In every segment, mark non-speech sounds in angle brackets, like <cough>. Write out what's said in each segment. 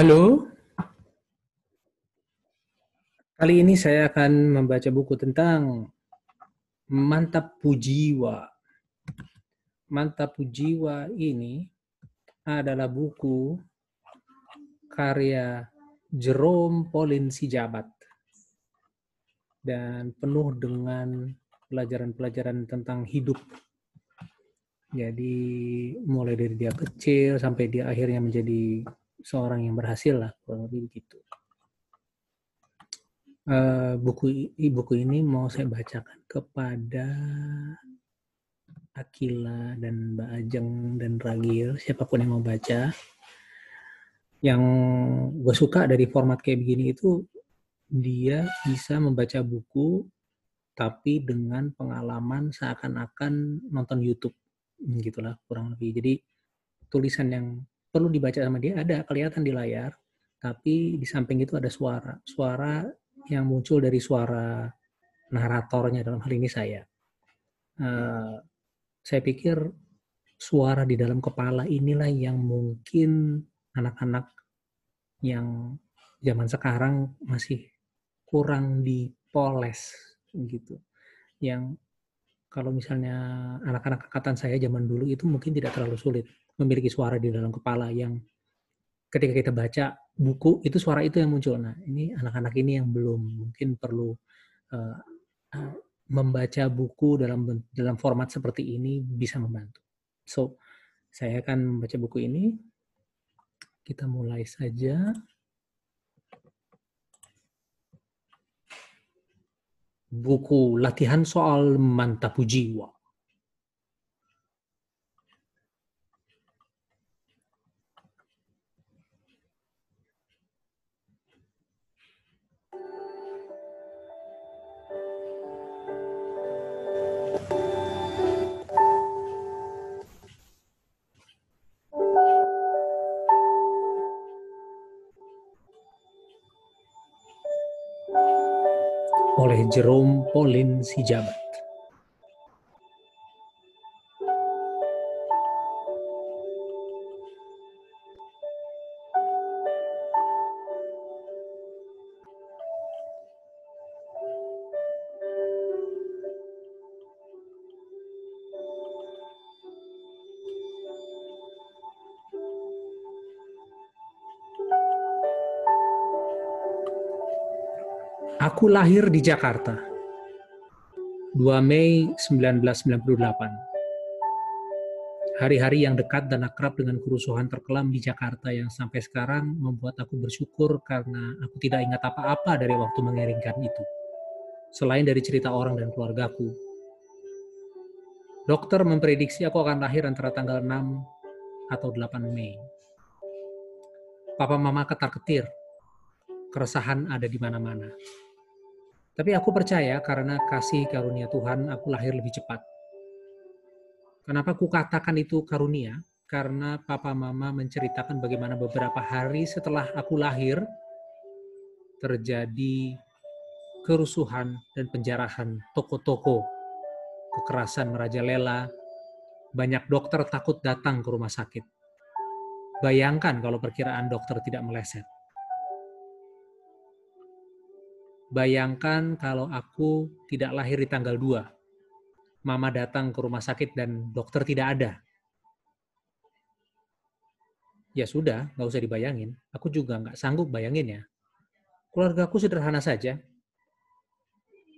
Halo. Kali ini saya akan membaca buku tentang Mantap Pujiwa. Mantap Pujiwa ini adalah buku karya Jerome Pauline Sijabat dan penuh dengan pelajaran-pelajaran tentang hidup. Jadi mulai dari dia kecil sampai dia akhirnya menjadi seorang yang berhasil lah kurang lebih begitu. Uh, buku buku ini mau saya bacakan kepada Akila dan Mbak Ajeng dan Ragil siapa pun yang mau baca. Yang gue suka dari format kayak begini itu dia bisa membaca buku tapi dengan pengalaman seakan-akan nonton YouTube gitulah kurang lebih. Jadi tulisan yang perlu dibaca sama dia ada kelihatan di layar, tapi di samping itu ada suara. Suara yang muncul dari suara naratornya dalam hal ini saya. Uh, saya pikir suara di dalam kepala inilah yang mungkin anak-anak yang zaman sekarang masih kurang dipoles gitu. Yang kalau misalnya anak-anak angkatan saya zaman dulu itu mungkin tidak terlalu sulit memiliki suara di dalam kepala yang ketika kita baca buku itu suara itu yang muncul. Nah, ini anak-anak ini yang belum mungkin perlu uh, membaca buku dalam dalam format seperti ini bisa membantu. So, saya akan membaca buku ini. Kita mulai saja. Buku latihan soal mantap jiwa. Oleh Jerome Pauline Sijabat. Aku lahir di Jakarta. 2 Mei 1998. Hari-hari yang dekat dan akrab dengan kerusuhan terkelam di Jakarta yang sampai sekarang membuat aku bersyukur karena aku tidak ingat apa-apa dari waktu mengiringkan itu. Selain dari cerita orang dan keluargaku. Dokter memprediksi aku akan lahir antara tanggal 6 atau 8 Mei. Papa mama ketar-ketir. Keresahan ada di mana-mana. Tapi aku percaya karena kasih karunia Tuhan, aku lahir lebih cepat. Kenapa aku katakan itu karunia? Karena papa mama menceritakan bagaimana beberapa hari setelah aku lahir, terjadi kerusuhan dan penjarahan toko-toko, kekerasan merajalela, banyak dokter takut datang ke rumah sakit. Bayangkan kalau perkiraan dokter tidak meleset. Bayangkan kalau aku tidak lahir di tanggal 2. Mama datang ke rumah sakit dan dokter tidak ada. Ya sudah, nggak usah dibayangin. Aku juga nggak sanggup bayangin ya. Keluarga aku sederhana saja.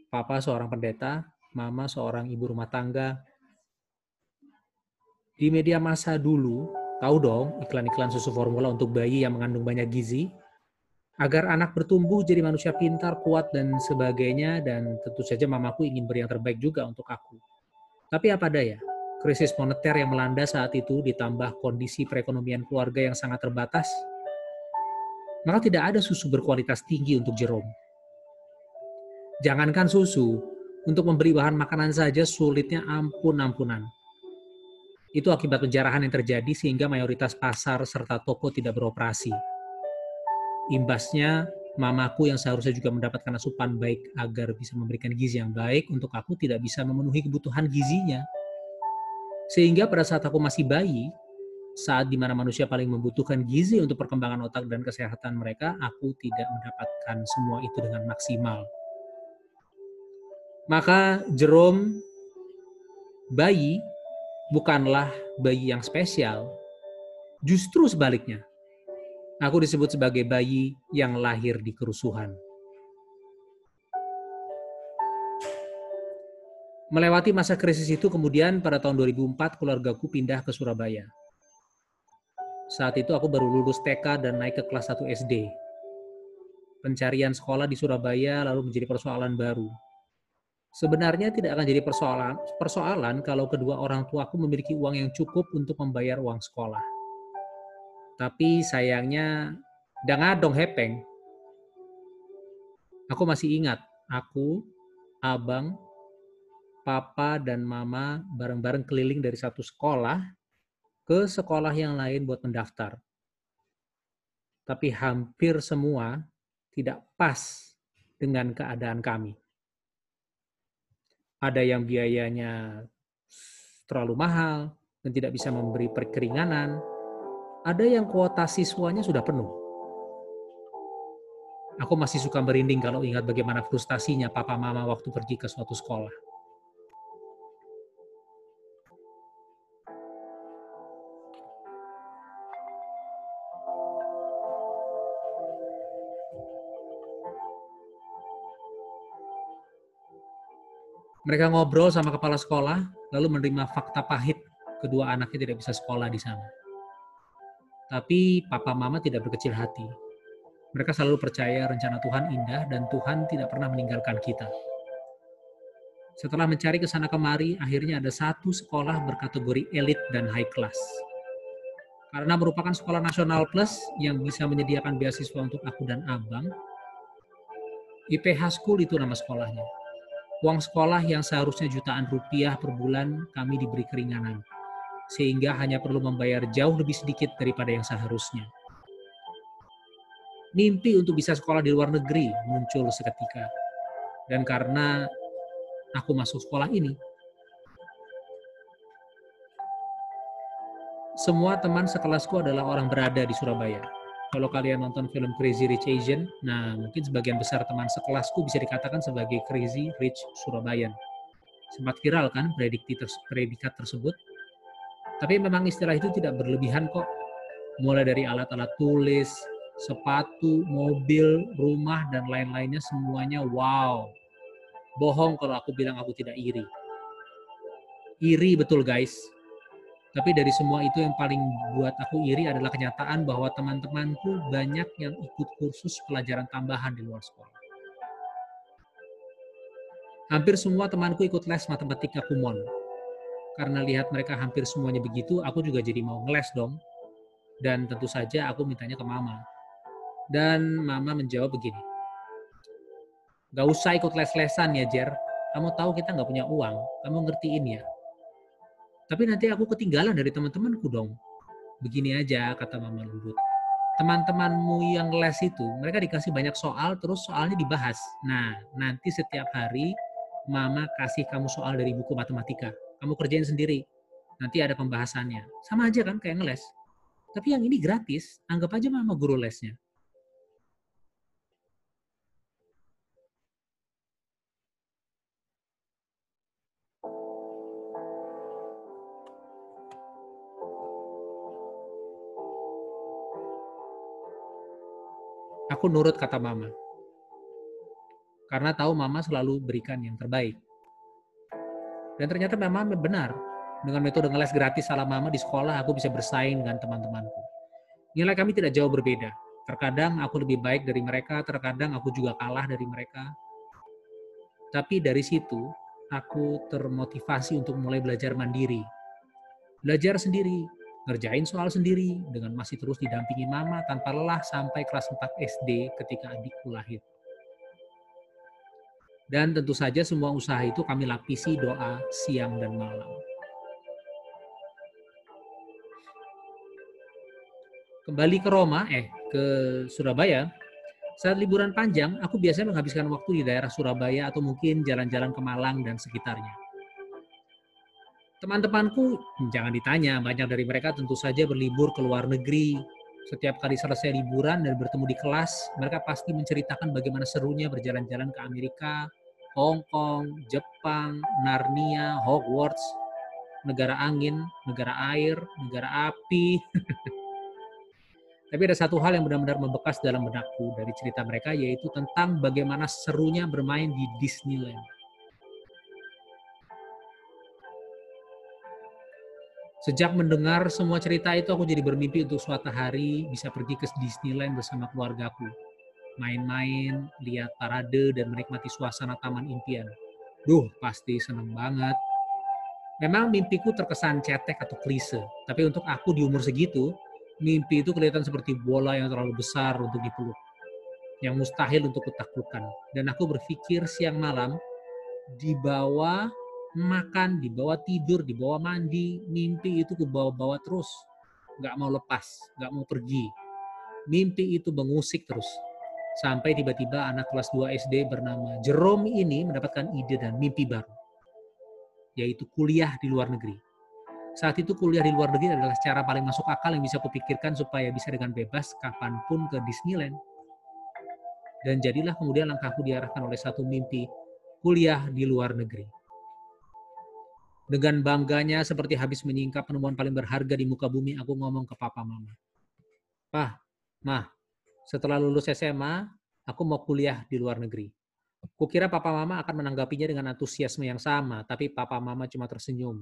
Papa seorang pendeta, mama seorang ibu rumah tangga. Di media masa dulu, tahu dong iklan-iklan susu formula untuk bayi yang mengandung banyak gizi, agar anak bertumbuh jadi manusia pintar, kuat, dan sebagainya, dan tentu saja mamaku ingin beri yang terbaik juga untuk aku. Tapi apa daya, krisis moneter yang melanda saat itu ditambah kondisi perekonomian keluarga yang sangat terbatas, maka tidak ada susu berkualitas tinggi untuk Jerome. Jangankan susu, untuk membeli bahan makanan saja sulitnya ampun-ampunan. Itu akibat penjarahan yang terjadi sehingga mayoritas pasar serta toko tidak beroperasi Imbasnya, mamaku yang seharusnya juga mendapatkan asupan baik agar bisa memberikan gizi yang baik untuk aku tidak bisa memenuhi kebutuhan gizinya. Sehingga pada saat aku masih bayi, saat di mana manusia paling membutuhkan gizi untuk perkembangan otak dan kesehatan mereka, aku tidak mendapatkan semua itu dengan maksimal. Maka Jerome bayi bukanlah bayi yang spesial, justru sebaliknya. Aku disebut sebagai bayi yang lahir di kerusuhan. Melewati masa krisis itu kemudian pada tahun 2004 keluargaku pindah ke Surabaya. Saat itu aku baru lulus TK dan naik ke kelas 1 SD. Pencarian sekolah di Surabaya lalu menjadi persoalan baru. Sebenarnya tidak akan jadi persoalan, persoalan kalau kedua orang tuaku memiliki uang yang cukup untuk membayar uang sekolah. Tapi sayangnya, jangan dong hepeng. Aku masih ingat, aku, abang, papa, dan mama bareng-bareng keliling dari satu sekolah ke sekolah yang lain buat mendaftar. Tapi hampir semua tidak pas dengan keadaan kami. Ada yang biayanya terlalu mahal dan tidak bisa memberi perkeringanan. Ada yang kuota siswanya sudah penuh. Aku masih suka merinding kalau ingat bagaimana frustasinya papa mama waktu pergi ke suatu sekolah. Mereka ngobrol sama kepala sekolah, lalu menerima fakta pahit kedua anaknya tidak bisa sekolah di sana. Tapi papa mama tidak berkecil hati. Mereka selalu percaya rencana Tuhan indah dan Tuhan tidak pernah meninggalkan kita. Setelah mencari ke sana kemari, akhirnya ada satu sekolah berkategori elit dan high class. Karena merupakan sekolah nasional plus yang bisa menyediakan beasiswa untuk aku dan abang, IPH School itu nama sekolahnya Uang sekolah yang seharusnya jutaan rupiah per bulan kami diberi keringanan, sehingga hanya perlu membayar jauh lebih sedikit daripada yang seharusnya. Mimpi untuk bisa sekolah di luar negeri muncul seketika. Dan karena aku masuk sekolah ini, semua teman sekelasku adalah orang berada di Surabaya kalau kalian nonton film Crazy Rich Asian, nah mungkin sebagian besar teman sekelasku bisa dikatakan sebagai Crazy Rich Surabayan. Sempat viral kan predikat tersebut. Tapi memang istilah itu tidak berlebihan kok. Mulai dari alat-alat tulis, sepatu, mobil, rumah, dan lain-lainnya semuanya wow. Bohong kalau aku bilang aku tidak iri. Iri betul guys, tapi dari semua itu yang paling buat aku iri adalah kenyataan bahwa teman-temanku banyak yang ikut kursus pelajaran tambahan di luar sekolah. Hampir semua temanku ikut les matematika kumon. Karena lihat mereka hampir semuanya begitu, aku juga jadi mau ngeles dong. Dan tentu saja aku mintanya ke mama. Dan mama menjawab begini. Gak usah ikut les-lesan ya, Jer. Kamu tahu kita nggak punya uang. Kamu ngertiin ya tapi nanti aku ketinggalan dari teman-temanku dong. Begini aja, kata Mama Lembut. Teman-temanmu yang les itu, mereka dikasih banyak soal, terus soalnya dibahas. Nah, nanti setiap hari Mama kasih kamu soal dari buku matematika. Kamu kerjain sendiri. Nanti ada pembahasannya. Sama aja kan kayak ngeles. Tapi yang ini gratis, anggap aja Mama guru lesnya. Aku nurut kata mama. Karena tahu mama selalu berikan yang terbaik. Dan ternyata mama benar. Dengan metode ngeles gratis ala mama di sekolah, aku bisa bersaing dengan teman-temanku. Nilai kami tidak jauh berbeda. Terkadang aku lebih baik dari mereka, terkadang aku juga kalah dari mereka. Tapi dari situ, aku termotivasi untuk mulai belajar mandiri. Belajar sendiri, ngerjain soal sendiri dengan masih terus didampingi mama tanpa lelah sampai kelas 4 SD ketika adikku lahir. Dan tentu saja semua usaha itu kami lapisi doa siang dan malam. Kembali ke Roma, eh ke Surabaya, saat liburan panjang, aku biasanya menghabiskan waktu di daerah Surabaya atau mungkin jalan-jalan ke Malang dan sekitarnya. Teman-temanku, jangan ditanya, banyak dari mereka tentu saja berlibur ke luar negeri. Setiap kali selesai liburan dan bertemu di kelas, mereka pasti menceritakan bagaimana serunya berjalan-jalan ke Amerika, Hong Kong, Jepang, Narnia, Hogwarts, negara angin, negara air, negara api. <laughs> Tapi ada satu hal yang benar-benar membekas dalam benakku dari cerita mereka, yaitu tentang bagaimana serunya bermain di Disneyland. Sejak mendengar semua cerita itu, aku jadi bermimpi untuk suatu hari bisa pergi ke Disneyland bersama keluargaku. Main-main, lihat parade, dan menikmati suasana taman impian. Duh, pasti seneng banget. Memang mimpiku terkesan cetek atau klise, tapi untuk aku di umur segitu, mimpi itu kelihatan seperti bola yang terlalu besar untuk dipeluk, yang mustahil untuk kutaklukkan. Dan aku berpikir siang malam, di bawah makan, di bawah tidur, di bawah mandi, mimpi itu ke bawah-bawah terus. Nggak mau lepas, nggak mau pergi. Mimpi itu mengusik terus. Sampai tiba-tiba anak kelas 2 SD bernama Jerome ini mendapatkan ide dan mimpi baru. Yaitu kuliah di luar negeri saat itu kuliah di luar negeri adalah cara paling masuk akal yang bisa kupikirkan supaya bisa dengan bebas kapan pun ke Disneyland. Dan jadilah kemudian langkahku diarahkan oleh satu mimpi, kuliah di luar negeri. Dengan bangganya seperti habis menyingkap penemuan paling berharga di muka bumi, aku ngomong ke papa mama. Pah, mah, setelah lulus SMA, aku mau kuliah di luar negeri. Kukira papa mama akan menanggapinya dengan antusiasme yang sama, tapi papa mama cuma tersenyum.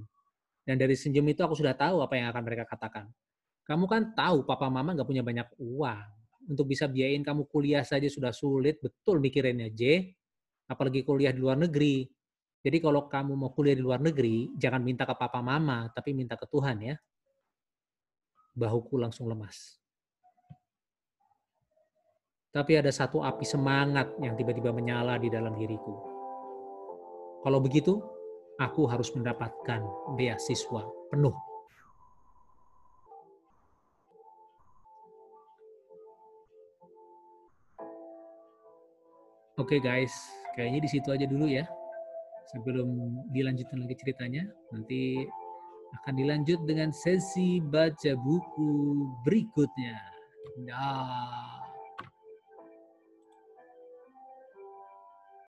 Dan dari senyum itu aku sudah tahu apa yang akan mereka katakan. Kamu kan tahu papa mama nggak punya banyak uang. Untuk bisa biayain kamu kuliah saja sudah sulit, betul mikirinnya J. Apalagi kuliah di luar negeri. Jadi kalau kamu mau kuliah di luar negeri, jangan minta ke papa mama, tapi minta ke Tuhan ya. Bahuku langsung lemas. Tapi ada satu api semangat yang tiba-tiba menyala di dalam diriku. Kalau begitu, aku harus mendapatkan beasiswa penuh. Oke okay guys, kayaknya di situ aja dulu ya. Sebelum dilanjutkan lagi ceritanya, nanti akan dilanjut dengan sesi baca buku berikutnya. Nah.